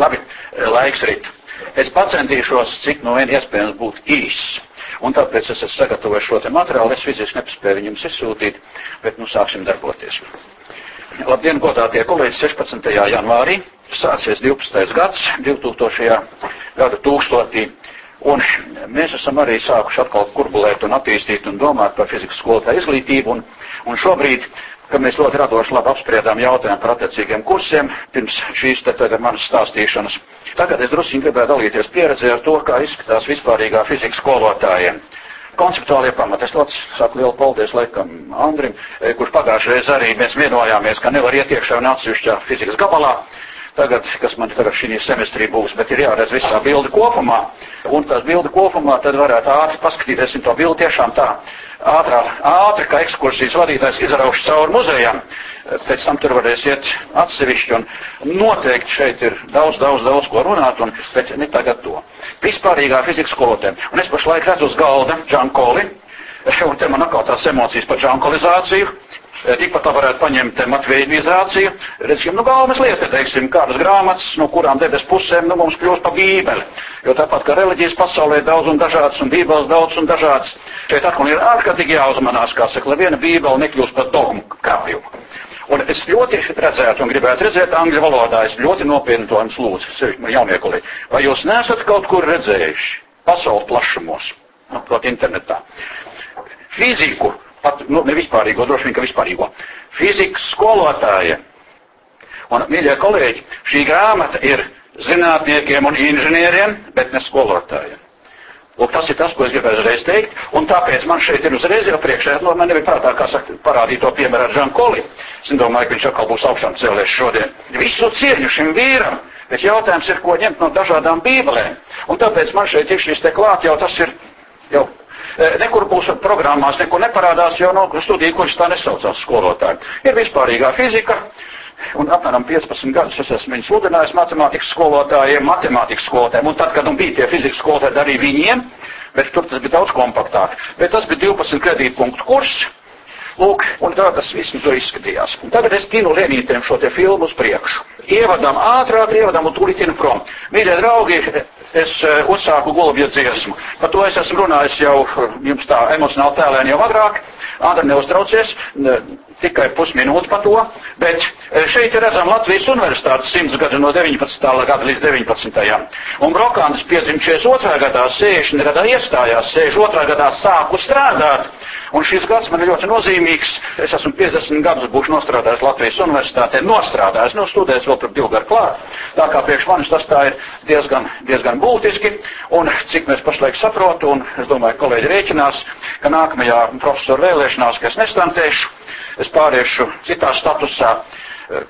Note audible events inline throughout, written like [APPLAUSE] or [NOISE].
Labi, laiks rit. Es pacentīšos, cik no vien iespējams būt īss. Un tāpēc es esmu sagatavojis šo te materiālu. Es fiziski nespēju viņam izsūtīt, bet nu sāksim darboties. Labdien, godātie kolēģi, 16. janvārī sācies 12. gads, 2000. gada tūkstotī. Un mēs esam arī sākuši atkal kurbulēt un attīstīt un domāt par fizikas skolotāju izglītību. Un, un šobrīd ka mēs ļoti radoši labi apspriedām jautājumu par attiecīgiem kursiem pirms šīs te tagad manas stāstīšanas. Tagad es drusku gribēju dalīties pieredzē ar to, kā izskatās vispārīgā fizikas skolotājiem. Konceptuālie pamati. Es ļoti saku lielu paldies laikam Andrim, eh, kurš pagājušajā reizē arī mēs vienojāmies, ka nevar iet iekšā un atsevišķā fizikas gabalā tagad, kas man tagad šī semestrī būs, bet ir jāredz visā bilde kopumā. Un tās bilde kopumā tad varētu ātri paskatīties, un to bildi tiešām tā ātrā, ātri, kā ekskursijas vadītājs izraušu cauri muzejam. Pēc tam tur varēs iet atsevišķi un noteikti šeit ir daudz, daudz, daudz ko runāt, un, bet ne tagad to. Vispārīgā fizikas skolotē. Un es pašlaik redzu uz galda Džankoli, [LAUGHS] un te man atkal tās emocijas par džankolizāciju. Eh, tikpat tā varētu paņemt matveidizāciju. Redzim, nu galvenais lieta, teiksim, kādas grāmatas, no kurām debes pusēm nu, mums kļūst pa bībeli. Jo tāpat kā reliģijas pasaulē daudz un dažādas, un bībeles daudz un dažādas, šeit atkal ir ārkārtīgi jāuzmanās, kā saka, lai viena bībele nekļūst par dogmu krājumu. Un es ļoti redzētu un gribētu redzēt angļu valodā, es ļoti nopietni to jums lūdzu, sevišķi man jauniekulī. Vai jūs neesat kaut kur redzējuši pasaules plašumos, nu, proti internetā, fiziku, pat nu, ne vispārīgo, droši vien, ka vispārīgo. Fizikas skolotāja. Un, mīļie kolēģi, šī grāmata ir zinātniekiem un inženieriem, bet ne skolotājiem. Lūk, tas ir tas, ko es gribēju uzreiz teikt, un tāpēc man šeit ir uzreiz jau priekšā, no man nebija prātā, kā saka, parādīt to piemēru ar Žankoli. Es domāju, ka viņš atkal būs augšām cēlies šodien. Visu cieņu šim vīram, bet jautājums ir, ko ņemt no dažādām bībelēm. Un tāpēc man šeit ir šis te klāt, jau tas ir jau nekur mūsu programmās neko neparādās, jo no studiju kursus tā nesaucās skolotāji. Ir vispārīgā fizika, un apmēram 15 gadus es esmu viņu sludinājis matemātikas skolotājiem, matemātikas skolotājiem, un tad, kad bija tie fizikas skolotāji, arī viņiem, bet tur tas bija daudz kompaktāk. Bet tas bija 12 kredītpunktu kurs. Lūk, un tā tas viss tur izskatījās. Un tagad es tinu Lienītēm šo te filmu uz priekšu. Ievadam ātrāk, ievadam un tūlīt prom. Mīļie draugi, es uh, uzsāku gulbju dziesmu. Par to es esmu runājis jau eh, jums tā emocionāli tēlēni jau agrāk. Ādam neuztraucies, tikai pusminūte par to, bet eh, šeit ir redzama Latvijas universitātes simts gadu no 19. gada līdz 19. Un Brokāns piedzim 42. gadā, 60. gadā iestājās, 62. gadā sāku strādāt. Un šis gads man ir ļoti nozīmīgs. Es esmu 50 gadus būšu nostrādājis Latvijas universitātē, nostrādājis, nu studējis vēl tur divu gadu klāt. Tā kā priekš manis tas tā ir diezgan, diezgan būtiski. Un cik mēs pašlaik saprotu, un es domāju, kolēģi rēķinās, ka nākamajā profesoru vēlēšanās, ka es nestantēšu, es pāriešu citā statusā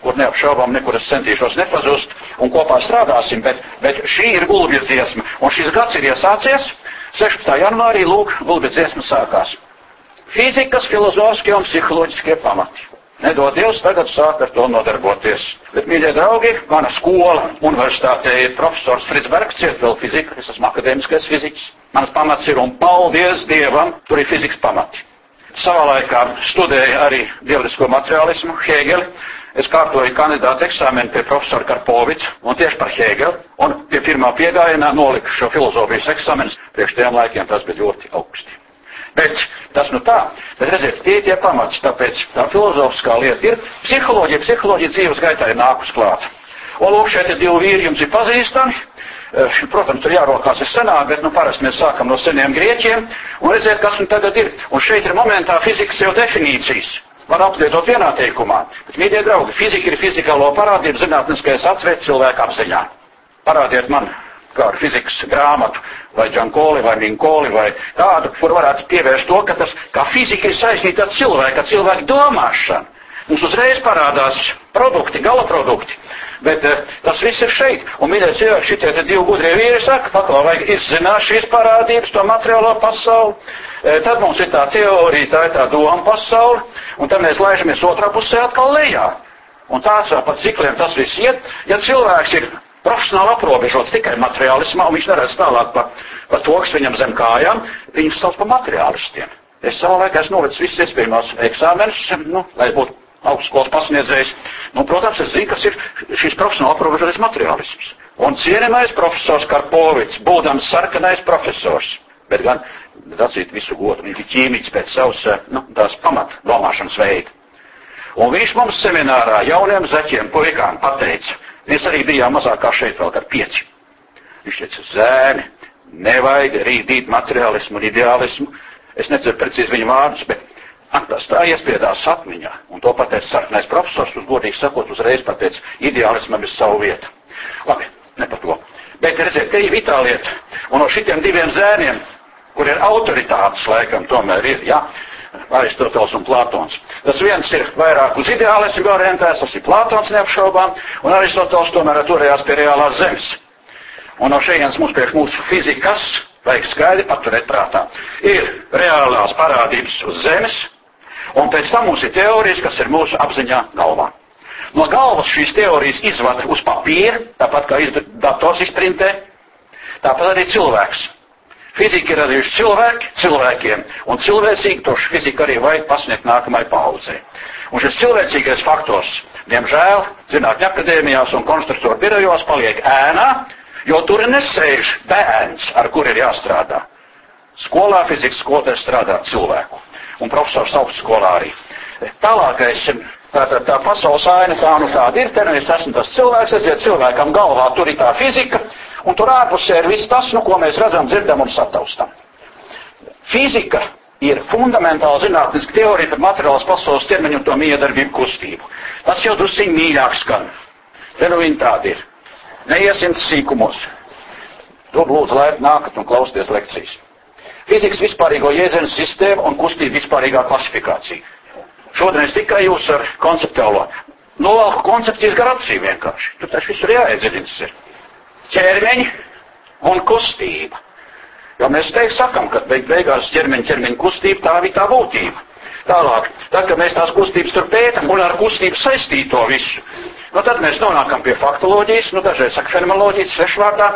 kur neapšaubām nekur es centīšos nepazust, un kopā strādāsim, bet, bet šī ir gulbja dziesma, un šis gads ir iesācies, 16. janvārī, lūk, gulbja dziesma sākās fizikas, filozofiskie un psiholoģiskie pamati. Nedod Dievs tagad sāk ar to nodarboties. Bet, mīļie draugi, mana skola, universitātē ir profesors Frits Bergs, ciet vēl fizika, es esmu akadēmiskais fizikas. Mans pamats ir un paldies Dievam, tur ir fizikas pamati. Savā laikā studēju arī dievisko materiālismu, Hegeli. Es kārtoju kandidātu eksāmenu pie profesora Karpovica un tieši par Hegeli. Un pie pirmā piegājienā noliku šo filozofijas eksāmenu. Priekš tiem laikiem tas bija ļoti augsti. Bet tas nu tā, bet redziet, tie ir tie pamats, tāpēc tā filozofiskā lieta ir psiholoģija, psiholoģija dzīves gaitā ir nākus klāt. Un lūk, šeit ir divi vīri, jums ir pazīstami. Eh, protams, tur jārokās ir senāk, bet nu, parasti mēs sākam no seniem grieķiem un redziet, kas nu tagad ir. Un šeit ir momentā fizikas jau definīcijas. Var aplietot vienā teikumā. Bet, mīļie draugi, fizika ir fizikālo parādību zinātniskais atsveic cilvēku apziņā. Parādiet man kādu fizikas grāmatu, vai Džankoli, vai Minkoli, vai kādu, kur varētu pievērst to, ka tas, kā fizika ir saistīta ar cilvēku, ar cilvēku domāšanu. Mums uzreiz parādās produkti, gala produkti. Bet uh, tas viss ir šeit. Un, mīļie cilvēki, šitie divi gudrie vīri saka, paklā vajag izzināt šīs parādības, to materiālo pasauli. Uh, tad mums ir tā teorija, tā ir tā doma pasauli, un tad mēs laižamies otrā pusē atkal lejā. Un tāds pat cikliem tas viss iet. Ja cilvēks ir profesionāli aprobežots tikai materiālismā, un viņš neredz tālāk par pa to, kas viņam zem kājām, viņus sauc par materiālistiem. Es savā laikā esmu novedis visus iespējamos eksāmenus, nu, lai būtu augstskolas pasniedzējs. Nu, protams, es zinu, kas ir šis profesionāli aprobežotais materiālisms. Un cienījamais profesors Karpovits, būdams sarkanais profesors, bet gan, atzīt visu godu, viņš bija ķīmīts pēc savas, eh, nu, tās pamat domāšanas veida. Un viņš mums seminārā jauniem zaķiem, puikām pateica, mēs arī bijām mazāk kā šeit vēl, kad pieci. Viņš teica, zēni, nevajag rīdīt materiālismu un ideālismu. Es neceru precīzi viņa vārdus, bet tas tā iespiedās atmiņā. Un to pateica sarkanais profesors, uz godīgi sakot, uzreiz pateica, ideālismam ir savu vietu. Labi, ne par to. Bet redziet, te ir vitāla lieta. Un no šitiem diviem zēniem, kur ir autoritātes laikam, tomēr ir, jā, Aristoteles un Plātons. Tas viens ir vairāk uz ideālismu orientēts, tas ir Plātons neapšaubām, un Aristoteles tomēr turējās pie reālās zemes. Un no šejienes mums priekš mūsu fizikas vajag skaidri paturēt prātā. Ir reālās parādības uz zemes, un pēc tam mums ir teorijas, kas ir mūsu apziņā galvā. No galvas šīs teorijas izvada uz papīra, tāpat kā dators izprintē, tāpat arī cilvēks. Fizika ir radījuši cilvēki cilvēkiem, un cilvēcīgi to fiziku arī vajag pasniegt nākamajai paudzei. Un šis cilvēcīgais faktors, diemžēl, zinātņu akadēmijās un konstruktoru birojos paliek ēnā, jo tur nesēž bērns, ar kur ir jāstrādā. Skolā fizikas skolotājs strādā cilvēku, un profesors augstskolā arī. Tālākais, tā, tā, pasaules aina tā nu tāda ir, te nu es esmu tas cilvēks, es iet cilvēkam galvā, tur ir tā fizika, Un tur ārpusē ir viss tas, nu, ko mēs redzam, dzirdam un sataustam. Fizika ir fundamentāla zinātniska teorija par materiālas pasaules ķermeņa un to miedarbību kustību. Tas jau drusciņ mīļāk skan. Te nu viņi tādi ir. Neiesim sīkumos. Tur lūdzu laipni nākat un klausieties lekcijas. Fizikas vispārīgo jēdzienu sistēma un kustība vispārīgā klasifikācija. Šodien es tikai jūs ar konceptuālo. Novalku koncepcijas gar acīm vienkārši. Tur taču visur jāiedziļinas ir ķermeņi un kustība. Jo mēs teikt sakam, ka beig beigās ķermeņa ķermeņa kustība tā ir tā būtība. Tālāk, tad, kad mēs tās kustības tur pētam un ar kustību saistīto visu, nu, tad mēs nonākam pie faktoloģijas, nu, dažreiz saka fenomenoloģijas, svešvārdā.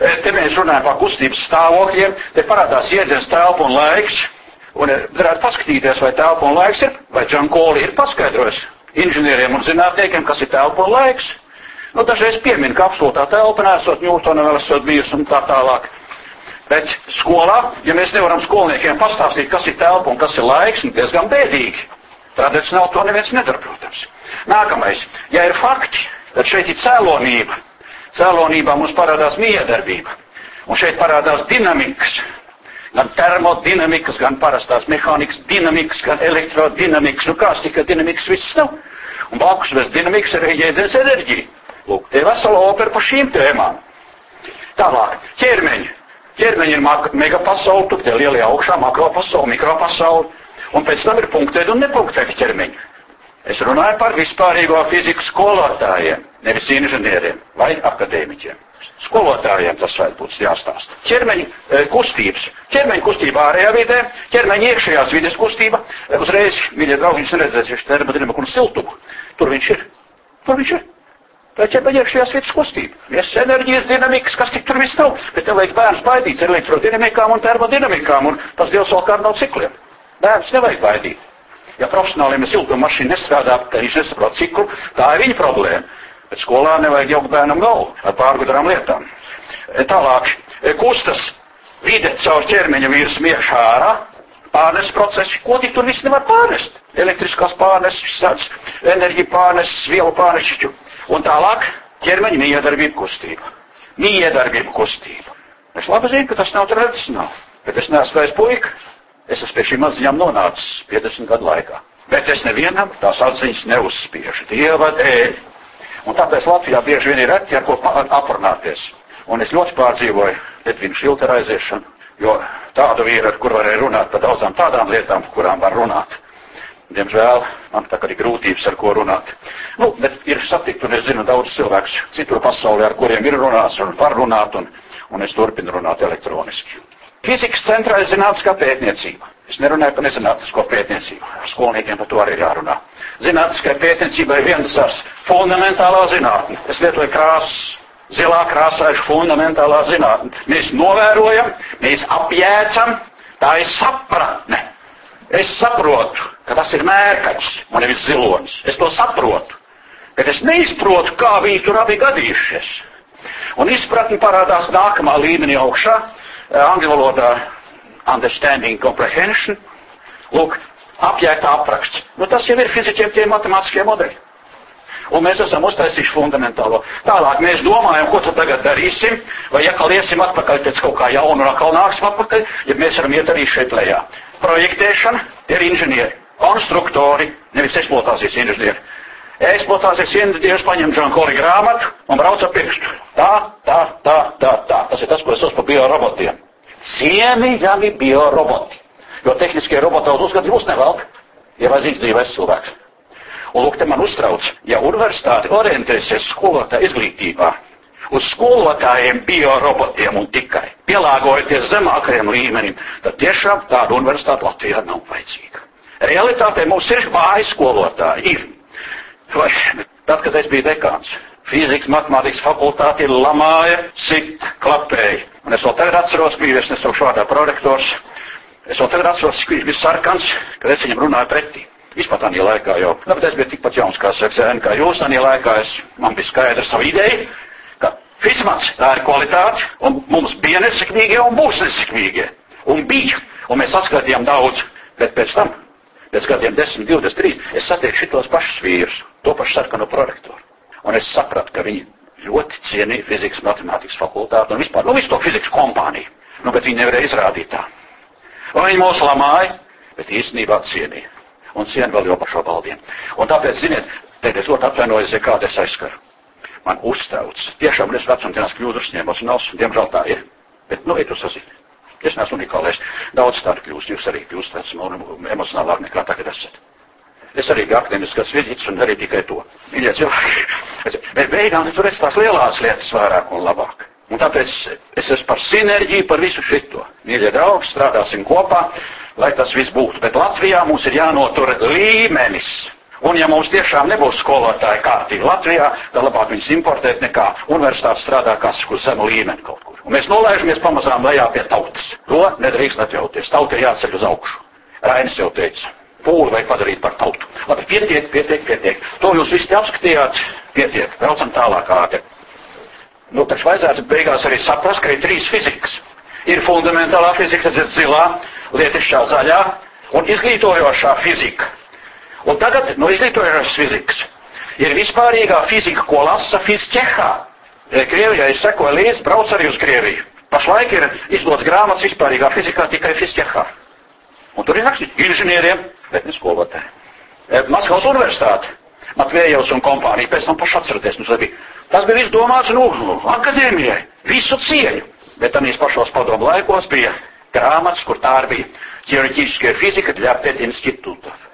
E, te mēs runājam par kustības stāvokļiem, te parādās iedziens telpa un laiks, un e, varētu paskatīties, vai telpa un laiks ir, vai Džankoli ir paskaidrojis inženieriem un zinātniekiem, kas ir telpa un laiks. Nu, dažreiz piemin, ka absolūtā telpa nesot Ņūtona vēl esot bijusi un tā tālāk. Bet skolā, ja mēs nevaram skolniekiem pastāstīt, kas ir telpa un kas ir laiks, nu diezgan bēdīgi. Tradicionāli to neviens nedara, protams. Nākamais, ja ir fakti, tad šeit ir cēlonība. Cēlonībā mums parādās miedarbība. Un šeit parādās dinamikas. Gan termodinamikas, gan parastās mehānikas dinamikas, gan elektrodinamikas. Nu kāds tikai dinamikas viss nav. Un blakus bez dinamikas ir jēdziens enerģija. Lūk, ir vesela opera par šīm tēmām. Tālāk, ķermeņi. Ķermeņi ir megapasauli, tur tie lielie augšā, makropasauli, mikropasauli, un pēc tam ir punktēti un nepunktēti ķermeņi. Es runāju par vispārīgo fiziku skolotājiem, nevis inženieriem vai akadēmiķiem. Skolotājiem tas vajag būt jāstāsta. Ķermeņa e, kustības. Ķermeņa kustība ārējā vidē, ķermeņa iekšējās vides kustība. E, uzreiz, mīļie draugi, jūs neredzēsiet termodinamiku un siltumu. Tur viņš ir. Tur viņš ir. Tā ir iekšējās vietas kustība. Viesas enerģijas dinamikas, kas tik tur viss nav. Bet tev vajag bērns baidīt ar elektrodinamikām un termodinamikām un tas dievs vēl kādu nav cikliem. Bērns nevajag baidīt. Ja profesionāliem siltuma mašīna nestrādā, tad viņš nesaprot ciklu, tā ir viņa problēma. Bet skolā nevajag jaukt bērnam galvu ar pārgudrām lietām. E, tālāk, e, kustas vide caur ķermeņa virsmu iekšā ārā, pārnes procesi, ko tik tur viss nevar pārnest. Elektriskās pārneses, enerģija pārneses, vielu pārneses. Un tālāk ķermeņa miedarbība kustība. Miedarbība kustība. Es labi zinu, ka tas nav tradicionāli, bet es neesmu vairs puika. Es esmu pie šīm atziņām nonācis 50 gadu laikā. Bet es nevienam tās atziņas neuzspiežu. Dieva dēļ. Un tāpēc Latvijā bieži vien ir reti, ar ko aprunāties. Un es ļoti pārdzīvoju Lietuvinu šilta aiziešanu, jo tādu vīru, ar kur varēja runāt par daudzām tādām lietām, kurām var runāt. Diemžēl man tā kā ir grūtības, ar ko runāt. Nu, bet ir satikt, un es zinu daudz cilvēkus citur pasaulē, ar kuriem ir runāts un var runāt, un, un es turpinu runāt elektroniski. Fizikas centrā ir zinātniskā pētniecība. Es nerunāju par nezinātnisko pētniecību. Ar skolniekiem par to arī jārunā. Zinātniskai pētniecībai ir viens tas fundamentālā zinātne. Es lietoju krāsas. Zilā krāsā ir fundamentālā zinātne. Mēs novērojam, mēs apjēcam, tā ir sapratne. Es saprotu, ka tas ir mērkaķis un nevis zilonis. Es to saprotu. Bet es neizprotu, kā viņi tur abi gadījušies. Un izpratni parādās nākamā līmenī augšā, angļu valodā understanding comprehension. Lūk, apjēgta apraksts. Nu, tas jau ir fizikiem tie matemātiskie modeļi. Un mēs esam uztaisījuši fundamentālo. Tālāk mēs domājam, ko tad tagad darīsim, vai atkal iesim atpakaļ pēc kaut kā jauna un atkal nāksim atpakaļ, ja mēs varam iet arī šeit lejā. Projektēšana ir inženieri, konstruktori, nevis eksploatācijas inženieri. Eksploatācijas inženieris paņem Džankoli grāmatu un brauc ar pirkstu. Tā, tā, tā, tā, tā. Tas ir tas, ko es saucu par biorobotiem. Cienījami bioroboti. Jo tehniskie roboti daudz uzskatu jūs nevelk, ja vajadzīgs dzīves cilvēks. Un lūk, te man uztrauc, ja universitāte orientēsies skolotāja izglītībā uz skolotājiem, biorobotiem un tikai pielāgojoties zemākajam līmenim, tad tiešām tāda universitāte Latvijā nav vajadzīga. Realitātē mums ir vāji skolotāji. Ir. Vai, tad, kad es biju dekāns, fizikas, matemātikas fakultāte lamāja, sit, klapēja. Un es vēl tagad atceros, biju es nesaukšu vārdā prorektors. Es vēl tagad atceros, cik viņš bija sarkans, kad es viņam runāju pretī. Vispār tādā laikā jau. Nu, bet es biju tikpat jauns kā seksēni, kā jūs tādā laikā. Es, man bija skaidra sava ideja, ka Fismats tā ir kvalitāte, un mums bija nesekmīgie un būs nesekmīgie. Un bija, un mēs atskaitījām daudz, bet pēc tam, pēc gadiem 10, 20, 3, es satieku šitos pašus vīrus, to pašu sarkano prorektoru. Un es sapratu, ka viņi ļoti cienīja fizikas, matemātikas fakultāti un vispār, nu, visu to fizikas kompāniju. Nu, bet viņi nevarēja izrādīt tā. Un viņi mūs lamāja, bet īstenībā cienīja un cienu vēl jau par šo baldiem. Un tāpēc, ziniet, tagad es ļoti atvainojos, ja kādu es aizskaru. Man uztrauc. Tiešām es vecumdienās kļūdu uzņēmos un nav, diemžēl tā ir. Bet, nu, ir tu sazini. Es neesmu unikālais. Daudz tādu kļūst, jūs arī kļūst vecumā emocionālāk nekā tagad esat. Es arī biju akadēmiskas vidīts un darīju tikai to. Mīļie cilvēki, bet beigām tur es tās lielās lietas vairāk un labāk. Un tāpēc es esmu par sinerģiju, par visu šito. Mīļie draugi, strādāsim kopā lai tas viss būtu. Bet Latvijā mums ir jānotur līmenis. Un ja mums tiešām nebūs skolotāji kārtīgi Latvijā, tad labāk viņus importēt nekā universitāte strādā kas uz zemu līmeni kaut kur. Un mēs nolaižamies pamazām lejā pie tautas. To nedrīkst atļauties. Tauta ir jāceļ uz augšu. Rainis jau teica, pūli vajag padarīt par tautu. Labi, pietiek, pietiek, pietiek. To jūs visi apskatījāt. Pietiek, braucam tālāk ātri. Nu, taču vajadzētu beigās arī saprast, ka ir trīs fizikas. Ir fundamentālā fizika, tas ir zilā, lietišķā zaļā un izglītojošā fizika. Un tagad no izglītojošās fizikas ir vispārīgā fizika, ko lasa fizķehā. Krievijā es sekoju līdzi, braucu arī uz Krieviju. Pašlaik ir izdots grāmatas vispārīgā fizikā tikai fizķehā. Un tur ir rakstīts inženieriem, bet ne skolotājiem. Maskavas universitāte, Matvējevs un kompānija, pēc tam paši atceraties, nu, tas bija, tas bija izdomāts, nu, akadēmijai, visu cieņu. Bet tamīs pašos padomu laikos bija grāmatas, kur tā arī bija ķirurģiskie fizika для пединститутов.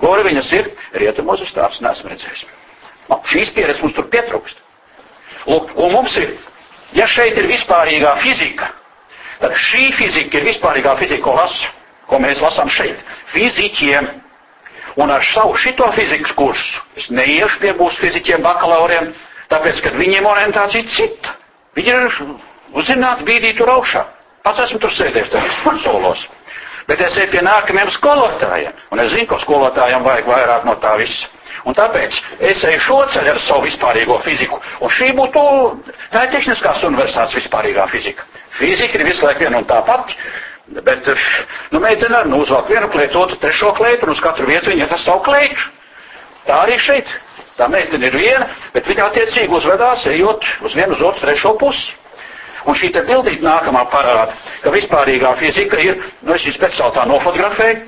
Kur viņas ir? Rietumos uz tādas neesmu redzējis. No, šīs pieredzes mums tur pietrūkst. Lūk, un mums ir, ja šeit ir vispārīgā fizika, tad šī fizika ir vispārīgā fizika, ko lasu, ko mēs lasām šeit. Fiziķiem. Un ar savu šito fizikas kursu es neiešu pie būs fiziķiem, bakalauriem, tāpēc, ka viņiem orientācija cita. Viņi ir uzzināti bīdīt tur augšā. Pats esmu tur sēdējis tajos solos. Bet es eju pie nākamajiem skolotājiem. Un es zinu, ka skolotājiem vajag vairāk no tā visa. Un tāpēc es eju šo ceļu ar savu vispārīgo fiziku. Un šī būtu, tā ir tehniskās universitātes vispārīgā fizika. Fizika ir visu laiku viena un tā pati. Bet, nu, meitene nu uzvelk vienu kleitu, otru, trešo kleitu, un uz katru vietu viņa ir savu kleitu. Tā arī šeit. Tā meitene ir viena, bet viņa attiecīgi uzvedās, ejot uz vienu, uz otru, trešo pusi. Un šī te bildīte nākamā parāda, ka vispārīgā fizika ir, nu es viņu speciāli tā nofotografēju,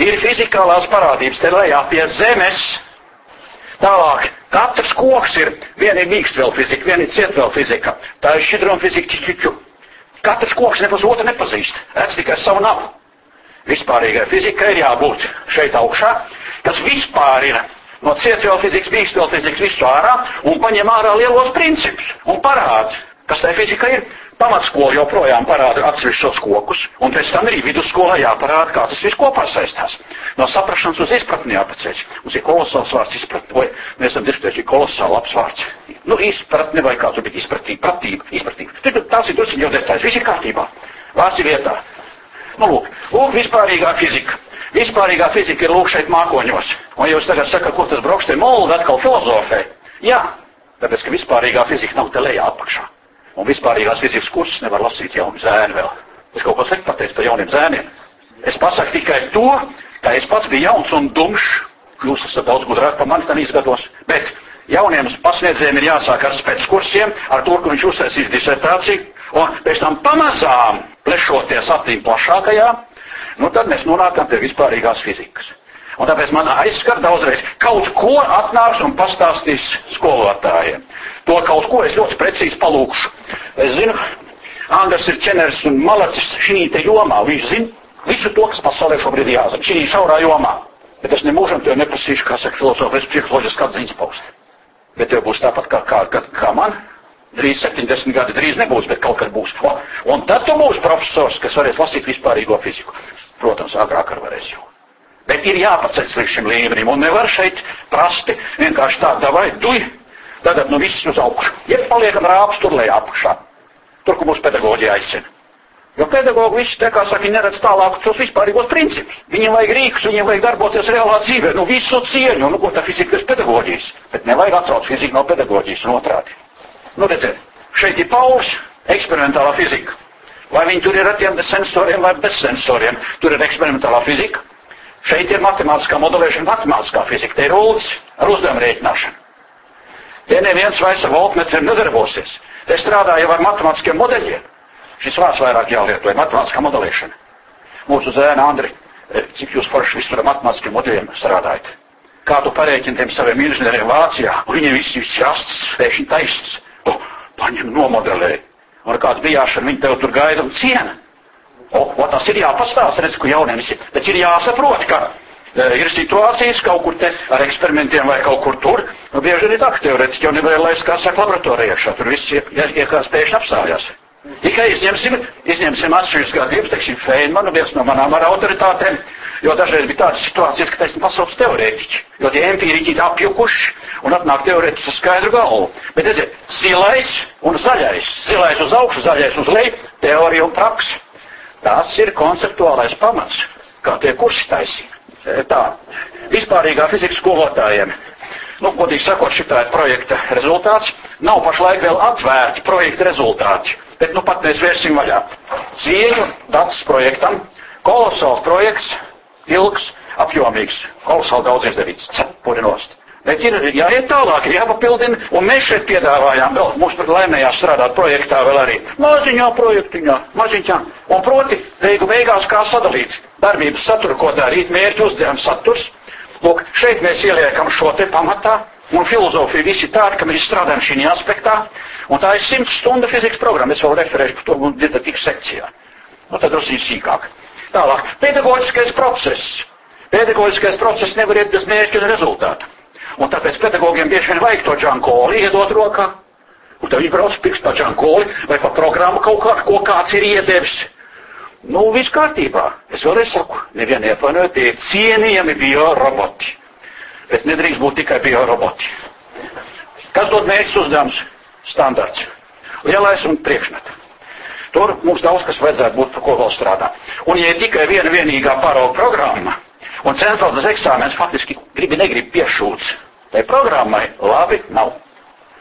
ir fizikālās parādības te lejā pie zemes. Tālāk, katrs koks ir, viena ir mīkstvēl fizika, viena ir cietvēl fizika. Tā ir šķidruma fizika, čičiču. Katrs koks nepaz otru nepazīst, redz tikai savu navu. Vispārīgai fizikai ir jābūt šeit augšā, kas vispār ir no cietvēl fizikas, mīkstvēl fizikas visu ārā un paņem ārā lielos principus un parāda, Kas tā fizika ir? Pamatskola joprojām parāda atsevišķos kokus, un pēc tam arī vidusskolā jāparāda, kā tas viss kopā saistās. No saprašanas uz izpratni jāpaceļ. Mums ir kolosāls vārds izpratni, vai mēs esam diskutējuši kolosāli labs vārds. Nu, izpratni vai kā tur bija izpratība, pratība, izpratība. Tur tās ir drusciņi jau detaļas, viss ir kārtībā. Vārds ir vietā. Nu, lūk, lūk, vispārīgā fizika. Vispārīgā fizika ir lūk šeit mākoņos. Un jūs tagad sakat, ko tas braukš te moldu atkal filozofē. Jā, tāpēc, ka vispārīgā fizika nav te lejā apakšā. Un vispārīgās fizikas kursus nevar lasīt jauni zēni vēl. Es kaut ko sliktu pateicu par jauniem zēniem. Es pasaku tikai to, ka es pats biju jauns un dumšs. Jūs esat daudz gudrāk par mani tanīs gados. Bet jauniem pasniedzējiem ir jāsāk ar spēckursiem, ar to, ka viņš uztaisīs disertāciju, un pēc tam pamazām plešoties attīm plašākajā, nu tad mēs nonākam pie vispārīgās fizikas. Un tāpēc man aizskar daudzreiz kaut ko atnāks un pastāstīs skolotājiem. To kaut ko es ļoti precīzi palūkšu. Es zinu, Andrs ir ķeneris un malacis šī te jomā. Viņš zina visu to, kas pasaulē šobrīd jāzina. Šī šaurā jomā. Bet es nemūžam tev neprasīšu, kā saka filozofijas psiholoģiski atziņas paust. Bet tev būs tāpat kā, kā, kā, kā man. Drīz 70 gadi, drīz nebūs, bet kaut kad būs. O, un tad tu būsi profesors, kas varēs lasīt vispārīgo fiziku. Protams, agrāk ar varēs jau. Bet ir jāpaceļ līdz šim līmenim, un nevar šeit prasti vienkārši tā, vai duj, tagad nu viss uz augšu. Ja paliekam rāps tur lejā apakšā, tur, kur mūsu pedagoģija aicina. Jo pedagogi visi, tā kā saka, neredz tālāk tos vispārīgos principus. Viņiem vajag rīkus, viņiem vajag darboties reālā dzīvē, nu visu cieņu, nu ko tā fizika bez pedagoģijas. Bet nevajag atrauc fiziku no pedagoģijas un otrādi. Nu redziet, šeit ir Pauls, eksperimentālā fizika. Vai viņi tur ir ar tiem sensoriem vai bez sensoriem, tur ir eksperimentālā fizika. Šeit ir matemātiskā modelēšana, matemātiskā fizika, te ir rullis ar uzdevumu rēķināšanu. Te neviens vairs ar voltmetru nedarbosies. Te strādā jau ar matemātiskiem modeļiem. Šis vārds vairāk jālieto, ir matemātiskā modelēšana. Mūsu zēna Andri, eh, cik jūs forši visur ar matemātiskiem modeļiem strādājat? Kā tu parēķini tiem saviem inženieriem Vācijā, un viņiem viss ir jāsts, pēkšņi taisns. O, paņem nomodelē. Un ar kādu bijāšanu viņi tev tur gaida un ciena. O, o tas ir jāpastāst, redz, ko jauniem ir. Bet ir jāsaprot, ka e, ir situācijas kaut kur te ar eksperimentiem vai kaut kur tur. Nu, bieži arī tā, ka teorētiski jau nevarēja laist, kā saka, laboratorijā iekšā. Tur viss iekās pēkšņi apstājās. Tikai izņemsim, izņemsim atsevišķus gadījumus, teiksim, Feynmanu, viens no manām ar autoritātēm, jo dažreiz bija tādas situācijas, ka taisni pasaules teorētiķi, jo tie empīriķi ir apjukuši un atnāk teorētiķi ar skaidru galvu. Bet, redziet, zilais un zaļais, zilais uz augšu, zaļais uz leju, teorija un praksa. Tas ir konceptuālais pamats, kā tie kursi taisīja. E, tā, vispārīgā fizikas skolotājiem nu, godīgi sakot, šī ir projekta rezultāts. Nav pašlaik vēl atvērti projekta rezultāti. Bet nu pat mēs vērsim vaļā. Cieņu datus projektam, kolosāls projekts, ilgs, apjomīgs, kolosāli daudz izdarīts. Cepuri nost. Bet ir jāiet tālāk, ir jāpapildina, un mēs šeit piedāvājām vēl, mums laimējās strādāt projektā vēl arī maziņā projektiņā, maziņā. Un proti, beigu beigās kā sadalīt darbības saturu, ko darīt, mērķu uzdevums saturs. Lūk, šeit mēs ieliekam šo te pamatā, un filozofija visi tādi, ka mēs strādājam šī aspektā, Un tā ir 100 stundu fizikas programma. Es vēl referēšu par to, un dzirdat tik sekcijā. Nu, tad drusīt sīkāk. Tālāk. Pedagoģiskais process. Pedagoģiskais process nevar iet bez mērķa un rezultātu. Un tāpēc pedagogiem bieži vien vajag to džankoli iedot rokā. Un tad viņi brauc pirkstā džankoli vai pa programmu kaut kādu, ko kāds ir iedevis. Nu, viss kārtībā. Es vēlreiz saku, nevienu ievainojiet, tie ir cienījami bioroboti. Bet nedrīkst būt tikai bioroboti. Kas dod mērķis uzdevums? standarts. Lielais un priekšmets. Tur mums daudz kas vajadzētu būt, par ko vēl strādāt. Un, ja ir tikai viena vienīgā parauga programma, un centrālais eksāmens faktiski gribi negribi piešūts, tai programmai labi nav.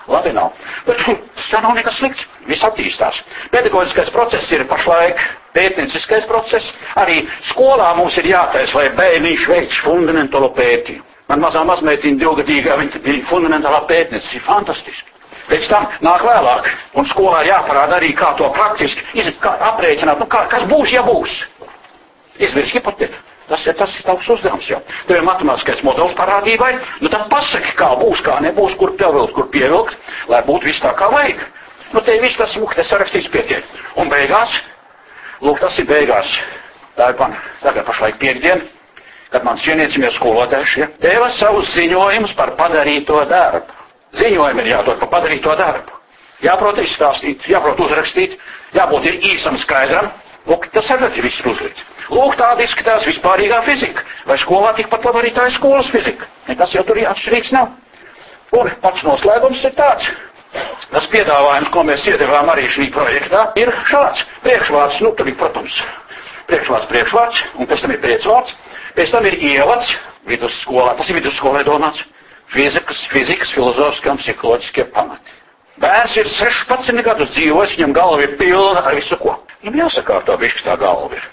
Labi nav. Bet tas nav nekas slikts. Viss attīstās. Pedagoģiskais process ir pašlaik pētnieciskais process. Arī skolā mums ir jātaisa, lai bērniņš veic fundamentālo pētījumu. Man mazā mazmeitiņa divgadīgā, viņa bija fundamentālā pētniece, fantastiski. Pēc tam nāk vēlāk, un skolā jāparāda arī, kā to praktiski iz, kā aprēķināt, nu, kā, kas būs, ja būs. Izvirs hipotēti. Tas ir, tas ir tavs uzdevums jau. Tev ir matemātiskais modelis parādībai, nu tad pasaki, kā būs, kā nebūs, kur pievilkt, kur pievilkt, lai būtu viss tā kā vajag. Nu, te viss tas smukte sarakstīts pietiek. Un beigās, lūk, tas ir beigās. Tā ir man tagad pašlaik piekdiena, kad mans cienīcamies skolotājs ja, deva savus ziņojumus par padarīto darbu. Ziņojumi ir jādod par padarīto darbu. Jāprot izstāstīt, jāprot uzrakstīt, jābūt ir īsam skaidram. Lūk, tas arī ir viss uzlikts. Lūk, tāda izskatās vispārīgā fizika. Vai skolā tikpat labi arī tā ir skolas fizika? Nekas jau tur atšķirīgs nav. Un pats noslēgums ir tāds. Tas piedāvājums, ko mēs iedevām arī šī projektā, ir šāds. Priekšvārds, nu tur ir, protams, priekšvārds, priekšvārds, un pēc tam ir pēcvārds. Pēc tam ir ievads vidusskolā, tas ir vidusskolē domāts, fizikas, fizikas, filozofiskie un psiholoģiskie pamati. Bērns ir 16 gadus dzīvojis, viņam galva ir pilna ar visu ko. Viņam jāsakārto višķi tā galva ir.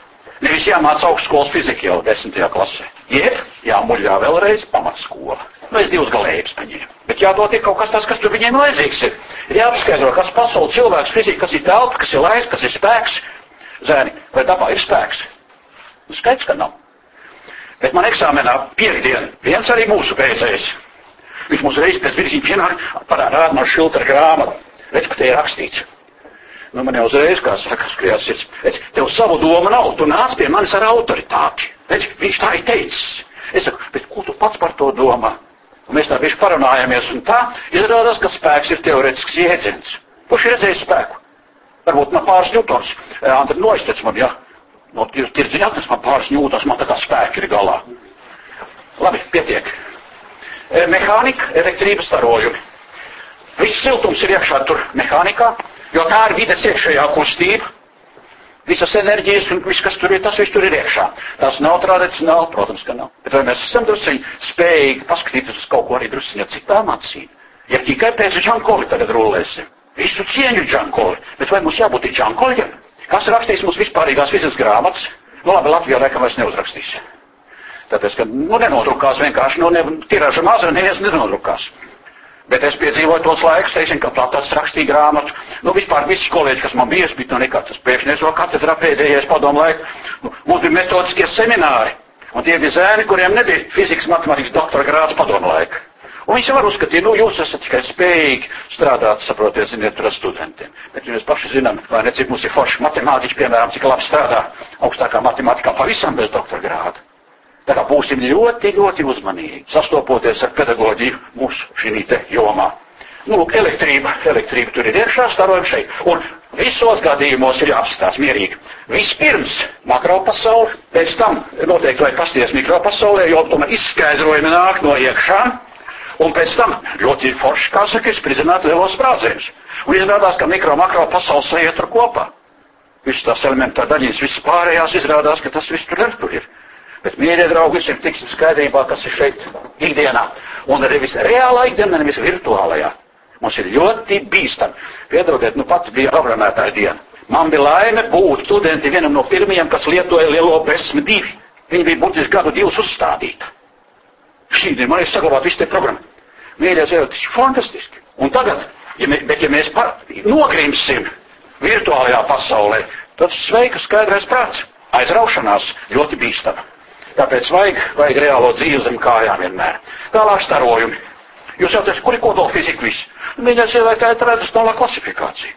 Nevis jāmāca augstskolas fizika jau desmitajā klasē. Jeb jāmuļā vēlreiz pamatskola. Nu, es divus galējības paņēmu. Bet jādod ir kaut kas tāds, kas tur viņiem vajadzīgs ir. Ir jāapskaidro, kas pasauli cilvēks, fizika, kas ir telpa, kas ir laiks, kas ir spēks. Zēni, vai dabā ir spēks? Nu, skaidrs, ka nav. Bet man eksāmenā piekdien viens arī mūsu beidzējs. Viņš mums reiz pēc virsības pienāk, parāda man šilta grāmatu. Redz, ka te ir rakstīts. Nu, man jau uzreiz, kā saka, skrienas sirds. Es tev savu domu nav, tu nāc pie manis ar autoritāti. Redz, viņš tā ir teicis. Es saku, bet ko tu pats par to domā? Un mēs tā bieži parunājamies, un tā izrādās, ka spēks ir teorētisks jēdziens. Kurš ir redzējis spēku? Varbūt man pāris ņūtons. Antri noiztec man, ja? No tirdziņā tas man pāris ņūtons, man tā kā spēki ir galā. Labi, pietiek. E, mehānika, elektrības starojumi. Viss siltums ir iekšā tur mehānikā, jo tā ir vides iekšējā kustība. Visas enerģijas un viss, kas tur ir, tas viss tur ir iekšā. Tas nav tradicionāli, protams, ka nav. Bet vai mēs esam drusciņi spējīgi paskatīties uz kaut ko arī drusciņi citām acīm? Ja tikai pēc Džankoli tagad rullēsim. Visu cieņu Džankoli. Bet vai mums jābūt Džankoļiem? Kas rakstīs mums vispārīgās fizikas grāmatas? Nu labi, Latvijā laikam vairs neuzrakstīs. Tāpēc, ka nu, nenodrukās vienkārši, nu, ne, tirāža maza, neviens nenodrukās. Bet es piedzīvoju tos laikus, teiksim, kad Platons rakstīja grāmatu. Nu, vispār visi kolēģi, kas man bija, bija no nekā tas priekšnieks vēl katedrā pēdējais padomu laiku. Nu, mums bija metodiskie semināri. Un tie bija zēni, kuriem nebija fizikas, matemātikas doktora grāds padomu laika. Un viņi var uzskatīt, nu, jūs esat tikai spējīgi strādāt, saprotiet, ziniet, ar studentiem. Bet mēs paši zinām, vai ne, cik mums ir forši matemātiķi, piemēram, cik labi strādā augstākā matemātikā pavisam bez doktora grāda. Tā kā būsim ļoti, ļoti uzmanīgi, sastopoties ar pedagoģiju mūsu šī jomā. Nu, lūk, elektrība, elektrība tur ir iekšā, starojam šeit. Un visos gadījumos ir jāapstās mierīgi. Vispirms makropasauli, pēc tam noteikti vajag pasties mikropasaulē, jo tomēr izskaidrojumi nāk no iekšā. Un pēc tam ļoti forši, kā saka, spridzināt lielos sprādzienus. Un izrādās, ka mikro, makro pasaules saietur kopā. Visas tās elementā daļiņas, visas pārējās izrādās, ka tas viss tur ir. Tur ir. Bet, mīļie draugi, visiem tiksim skaidrībā, kas ir šeit ikdienā. Un arī viss reālā ikdienā, nevis virtuālajā. Mums ir ļoti bīstami. Piedodiet, nu pat bija programmētāja diena. Man bija laime būt studenti vienam no pirmajiem, kas lietoja lielo besmi divi. Viņi bija būtiski gadu divus uzstādīti. Šī diena man ir saglabāta visu te programmu. Mīļie dzīvot, tas ir fantastiski. Un tagad, ja mē, bet ja mēs nogrimsim virtuālajā pasaulē, tad sveika skaidrais prāts. Aizraušanās ļoti bīstama. Tāpēc vajag, vajag reālo dzīvi zem kājām vienmēr. Tālāk starojumi. Jūs jau teicat, kur ir kodola fizika viss? Mīļā cilvēka tā ir tradicionālā klasifikācija.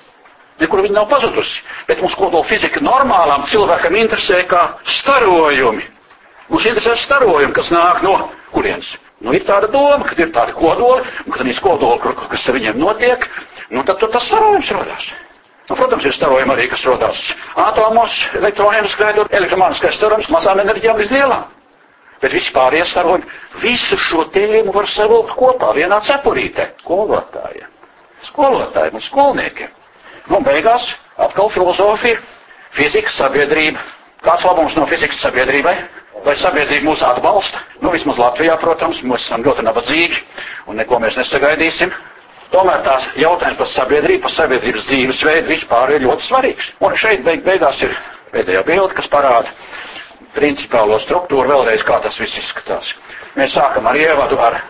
Nekur viņa nav pazudusi. Bet mums kodola fizika normālām cilvēkam interesē kā starojumi. Mums interesē starojumi, kas nāk no kurienes. Nu, ir tāda doma, ka ir tādi kodoli, un kad ir kodoli, kas ar viņiem notiek, nu, tad tas starojums radās. Nu, protams, ir starojumi arī, kas rodas atomos, elektroniem skaidrot, elektromagnētiskais starojums mazām enerģijām līdz lielām. Bet vispār iestarojumi visu šo tēmu var savilkt kopā vienā cepurītē. Skolotājiem. Skolotājiem un skolniekiem. Nu, beigās atkal filozofija, fizika, sabiedrība. Kāds labums no fizikas sabiedrībai? Vai sabiedrība mūs atbalsta? Nu, vismaz Latvijā, protams, mēs esam ļoti nabadzīgi un neko mēs nesagaidīsim. Tomēr tās jautājums par sabiedrību, par sabiedrības dzīvesveidu vispār ir ļoti svarīgs. Un šeit beig beigās ir pēdējā bilde, kas parāda principālo struktūru vēlreiz, kā tas viss izskatās. Mēs sākam ar ievadu ar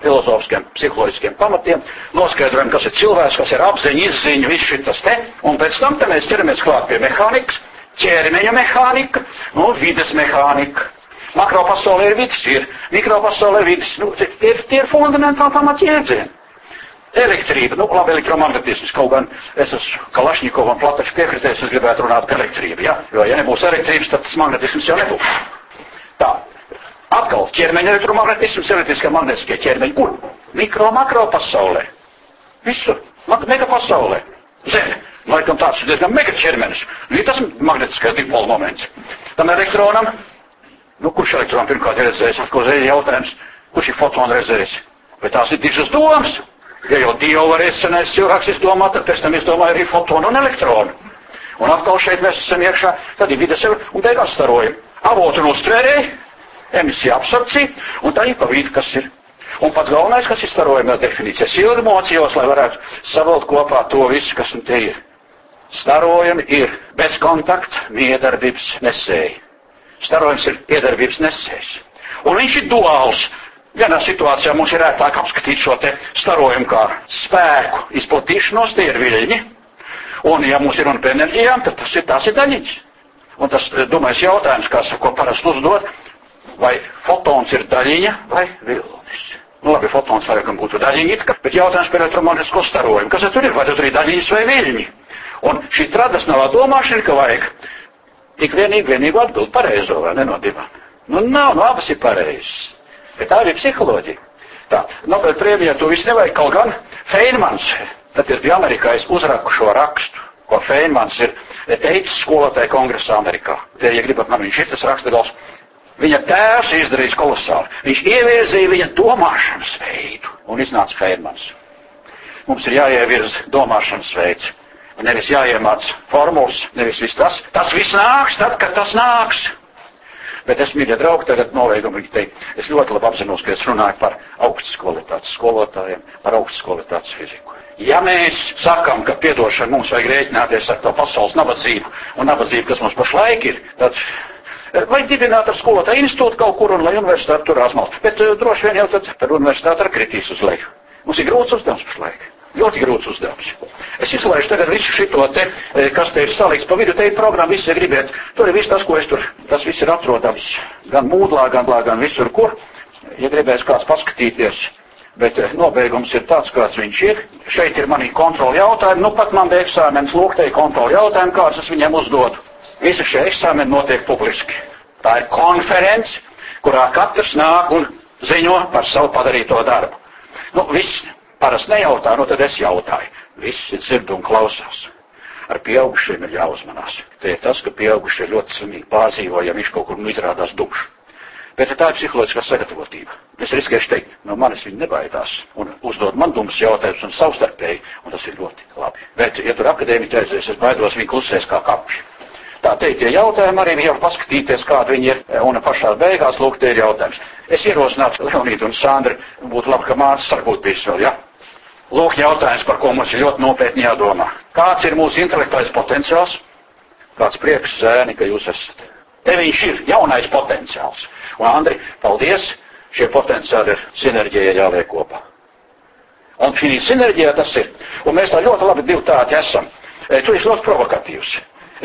filozofiskiem, psiholoģiskiem pamatiem, noskaidrojam, kas ir cilvēks, kas ir apziņa, izziņa, viss šis te, un pēc tam te mēs ķeramies klāt pie mehānikas, ķermeņa mehānika, nu, vides mehānika. Makropasaulē ir vidas, ir mikropasaulē vidas, nu, tie, tie ir fundamentāli pamatjēdzieni. Elektrība, nu, labi, elektromagnetisms, kaut gan es esmu Kalašņikovam plataču piekritējis, es gribētu runāt par elektrību, ja? jo, ja nebūs elektrības, tad tas magnetisms jau nebūs. Tā, atkal ķermeņa elektromagnetisms, elektriskie magnetiskie ķermeņi, kur? Mikro, makro pasaulē. Visur, mega pasaulē. Zeme, laikam tāds ir diezgan mega ķermenis. Ir tas magnetiskais dipola moments. Tam elektronam, nu, kurš elektronam pirmkārt ir redzējis, atkal jautājums, kurš ir fotonu redzējis? Vai tās ir dižas domas? Ja jau Dievu var iesenēs cilvēks izdomā, tad pēc tam izdomāja arī fotonu un elektronu. Un atkal šeit mēs esam iekšā, tad ir vides un beigās starojam. Avotu un uztvērēji, emisija absorpcija, un tā ir pa vidu, kas ir. Un pats galvenais, kas ir starojuma definīcijas ilgumocījos, lai varētu savilkt kopā to visu, kas un te ir. Starojumi ir bezkontakta miedarbības nesēji. Starojums ir iedarbības nesējs. Un viņš ir duāls. Vienā situācijā mums ir ērtāk apskatīt šo te starojumu kā spēku izplatīšanos, tie ir viļņi. Un, ja mums ir runa par enerģijām, tad tas ir tās ir daļiņas. Un tas, domāju, jautājums, kas, ko parasti uzdod, vai fotons ir daļiņa vai vilnis. Nu, labi, fotons arī gan būtu daļiņa, bet jautājums par elektromagnētisko starojumu. Kas tur ir? Vai tur ir daļiņas vai viļņi? Un šī tradicionālā domāšana, ka vajag tik vienīgi, vienīgi atbild pareizo vai ne no divām. Nu, nav, nu abas ir pareizas. Bet tā ir psiholoģija. Tā, Nobel prēmijā to viss nevajag, kaut gan Feinmans, tad es biju Amerikā, es uzraku šo rakstu, ko Feinmans ir teicis skolotāju kongresā Amerikā. Te, ja gribat, man viņš ir tas rakstagals. Viņa tēvs izdarījis kolosāli. Viņš ievirzīja viņa domāšanas veidu un iznāca Feinmans. Mums ir jāievirza domāšanas veids. Nevis jāiemāc formulas, nevis viss tas. Tas viss nāks tad, kad tas nāks. Bet es, mīļie draugi, tagad novēgumu teikt, es ļoti labi apzinos, ka es runāju par augstas kvalitātes skolotājiem, par augstas kvalitātes fiziku. Ja mēs sakam, ka piedošana mums vajag rēķināties ar to pasaules nabadzību un nabadzību, kas mums pašlaik ir, tad vajag dibināt ar skolotāju institūtu kaut kur un lai universitāte tur azmalt. Bet uh, droši vien jau tad par universitāti ar kritīs uz leju. Mums ir grūts uzdevums pašlaik. Ļoti grūts uzdevums. Es izlaižu tagad visu šito te, eh, kas te ir salikts pa vidu, te ir programma, visi gribiet. Tur ir viss tas, ko es tur, tas viss ir atrodams gan mūdlā, gan, gan visur, kur. Ja gribēs kāds paskatīties, bet eh, nobeigums ir tāds, kāds viņš ir. Šeit ir manī kontroli jautājumi, nu pat man bija eksāmenis, lūk, te ir kontroli jautājumi, kāds es viņiem uzdodu. Visi šie eksāmeni notiek publiski. Tā ir konference, kurā katrs nāk un ziņo par savu padarīto darbu. Nu, viss Parasti nejautā, nu tad es jautāju. Visi dzird un klausās. Ar pieaugušiem ir jāuzmanās. Tie ir tas, ka pieaugušie ļoti slimīgi pārdzīvo, ja viņš kaut kur nu izrādās dumšs. Bet tā ir psiholoģiskā sagatavotība. Es riskēšu teikt, no manis viņi nebaidās un uzdod man dumjas jautājumus un savstarpēji, un tas ir ļoti labi. Bet, ja tur akadēmiķi aizies, es baidos, viņi klusēs kā kapši. Tā teikt, tie jautājumi arī jau paskatīties, kādi viņi ir, un pašā beigās, lūk, tie ir jautājums. Es ierosinātu Leonīdu un Sandru, būtu labi, ka māsas varbūt bijis vēl, ja? Lūk, jautājums, par ko mums ir ļoti nopietni jādomā. Kāds ir mūsu intelektuālais potenciāls? Kāds prieks, zēni, ka jūs esat? Te viņš ir jaunais potenciāls. Un, Andri, paldies! Šie potenciāli ir sinerģija jāliek kopā. Un šī sinerģija tas ir. Un mēs tā ļoti labi divi tādi esam. E, tu esi ļoti provokatīvs.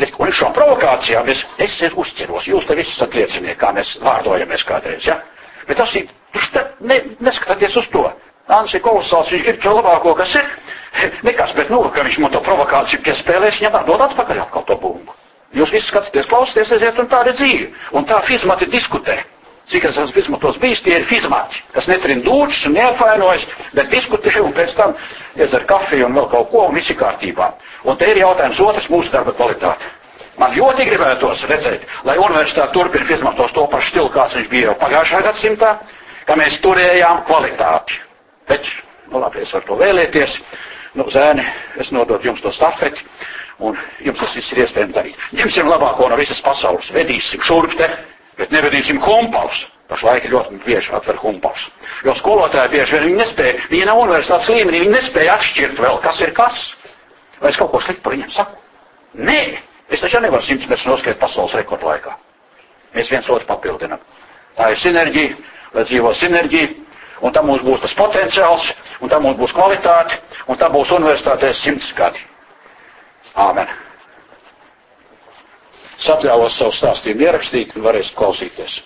Es, un šām provokācijām es, es, es uzķeros. Jūs te visi esat liecinieki, kā mēs vārdojamies kādreiz. Ja? Bet tas ir, tu ne, neskatāties uz to. Ants ir kolosāls, viņš grib to labāko, kas ir. [LAUGHS] Nekas, bet nu, ka viņš man to provokāciju piespēlēs, viņam dod atpakaļ atkal to bumbu. Jūs visi skatāties, klausieties, aiziet un tā ir dzīve. Un tā fizmati diskutē. Cik es esmu fizmatos bijis, tie ir fizmati, kas netrina dūčus un neapvainojas, bet diskutē un pēc tam iedzer kafiju un vēl kaut ko un visi kārtībā. Un te ir jautājums otrs mūsu darba kvalitāte. Man ļoti gribētos redzēt, lai universitāte turpina fizmatos to pašu stilu, kāds viņš bija jau pagājušā gadsimtā, ka mēs turējām kvalitāti. Bet, nu labi, es varu to vēlēties. Nu, zēni, es nododu jums to stafeti, un jums tas viss ir iespējams darīt. Ņemsim labāko no visas pasaules, vedīsim šurp te, bet nevedīsim humpals. Pašlaik ļoti bieži atver humpals. Jo skolotāji bieži vien viņi nespēja, viņi nav universitātes līmenī, viņi nespēja atšķirt vēl, kas ir kas. Vai es kaut ko sliktu par viņiem saku? Nē, es taču nevaru simts metrus noskriet pasaules rekordu laikā. Mēs viens otru papildinam. Tā ir sinerģija, lai dzīvo sinerģija, un tam mums būs tas potenciāls, un tam mums būs kvalitāte, un tam būs universitātēs simts gadi. Āmen. Satļāvos savu stāstījumu ierakstīt, un varēsiet klausīties.